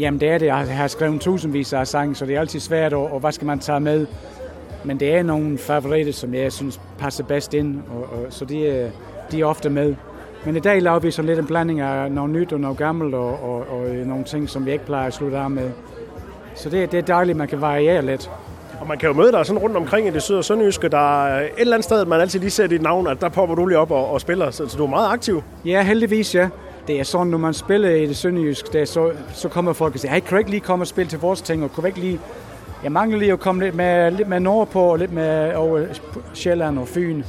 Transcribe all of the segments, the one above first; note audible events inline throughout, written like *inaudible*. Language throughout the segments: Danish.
Jamen det er det. Jeg har skrevet tusindvis af sange, så det er altid svært, og, og hvad skal man tage med? Men det er nogle favoritter, som jeg synes passer bedst ind, og, og, så de, de er ofte med. Men i dag laver vi så lidt en blanding af noget nyt og noget gammelt, og, og, og nogle ting, som vi ikke plejer at slutte af med. Så det, det er dejligt, at man kan variere lidt. Og man kan jo møde dig sådan rundt omkring i det syd- og sønderjyske. Der er et eller andet sted, man altid lige ser dit navn, at der popper du lige op og, og spiller. Så, så du er meget aktiv. Ja, heldigvis ja. Det er sådan, når man spiller i det sønderjyske, det er så, så kommer folk og siger, hey, kan du ikke lige komme og spille til vores ting, og kan du ikke lige... Jeg mangler lige at komme lidt med, lidt med nordpå, og lidt med over Sjælland og Fyn.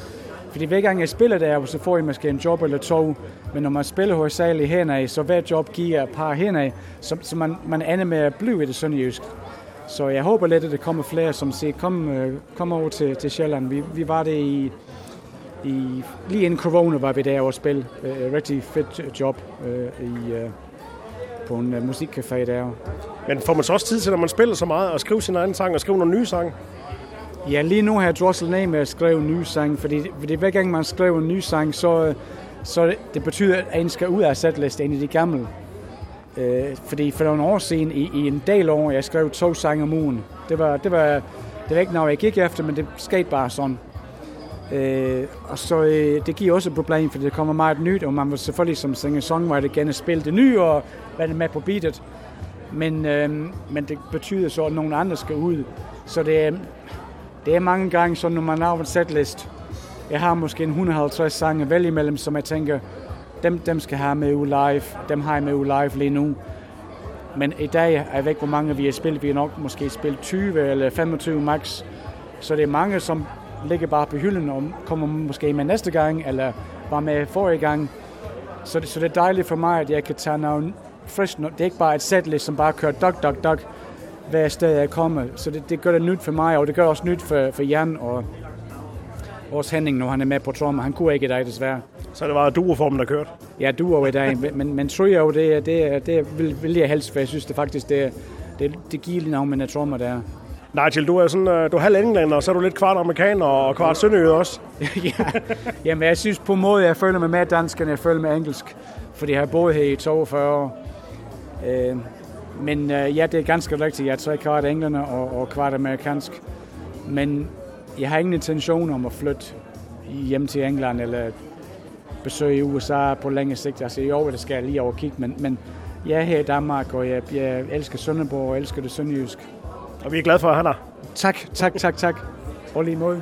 Fordi hver gang jeg spiller der, så får jeg måske en job eller to. Men når man spiller hovedsageligt henad, så hver job giver et par henad, så, så man, man ender med at blive i det sønderjyske. Så jeg håber lidt, at der kommer flere, som siger, kom, øh, kom over til, til Sjælland. Vi, vi var det i, i, lige inden corona var vi der og spille. Uh, rigtig fedt job uh, i, uh, på en uh, musikcafé der. Men får man så også tid til, når man spiller så meget, at skrive sin egen sang og skrive nogle nye sange? Ja, lige nu har jeg drosset ned med at skrive en ny sang, fordi, fordi hver gang man skriver en ny sang, så, så det betyder, at en skal ud af setliste ind i de gamle. Øh, fordi for nogle år siden, i, i en del år, jeg skrev to sange om ugen. Det var, det var, det var ikke noget, jeg gik efter, men det skete bare sådan. Øh, og så øh, det giver også et problem, fordi det kommer meget nyt, og man vil selvfølgelig som singer-songwriter gerne spille det nye og være med på beatet. Men, øh, men det betyder så, at nogen andre skal ud. Så det, det er mange gange sådan, når man har en setlist. Jeg har måske en 150 sange vælge imellem, som jeg tænker, dem, dem skal have med u live. Dem har jeg med u live lige nu. Men i dag er jeg ikke, hvor mange vi har spillet. Vi har nok måske spillet 20 eller 25 max. Så det er mange, som ligger bare på hylden og kommer måske med næste gang, eller var med forrige gang. Så det, så det er dejligt for mig, at jeg kan tage noget frisk. Det er ikke bare et setlist, som bare kører dog, dog, dog hver sted jeg kommer. Så det, det gør det nyt for mig, og det gør også nyt for, for Jan og vores Henning, når han er med på trommer. Han kunne ikke i dag, desværre. Så det var duoformen, der kørte? Ja, duo i dag. Men, men trio, det, det, det vil, vil jeg helst, for jeg synes det faktisk, det, det, det giver lige noget med trommer der. Nigel, du er, sådan, øh, du er halv englænder, og så er du lidt kvart amerikaner og kvart sønderjyde også. *laughs* ja, jamen jeg synes på en måde, jeg føler mig mere dansk, end jeg føler mig engelsk. Fordi jeg har boet her i 42 år. Øh, men øh, ja, det er ganske rigtigt. Jeg er tre kvart englænder og, og kvart amerikansk. Men jeg har ingen intention om at flytte hjem til England eller besøge USA på længere sigt. Altså i år, det skal jeg lige over kigge, men, men jeg er her i Danmark, og jeg, jeg elsker Sønderborg og elsker det sønderjysk. Og vi er glade for at have dig. Tak, tak, tak, tak. Og lige måde.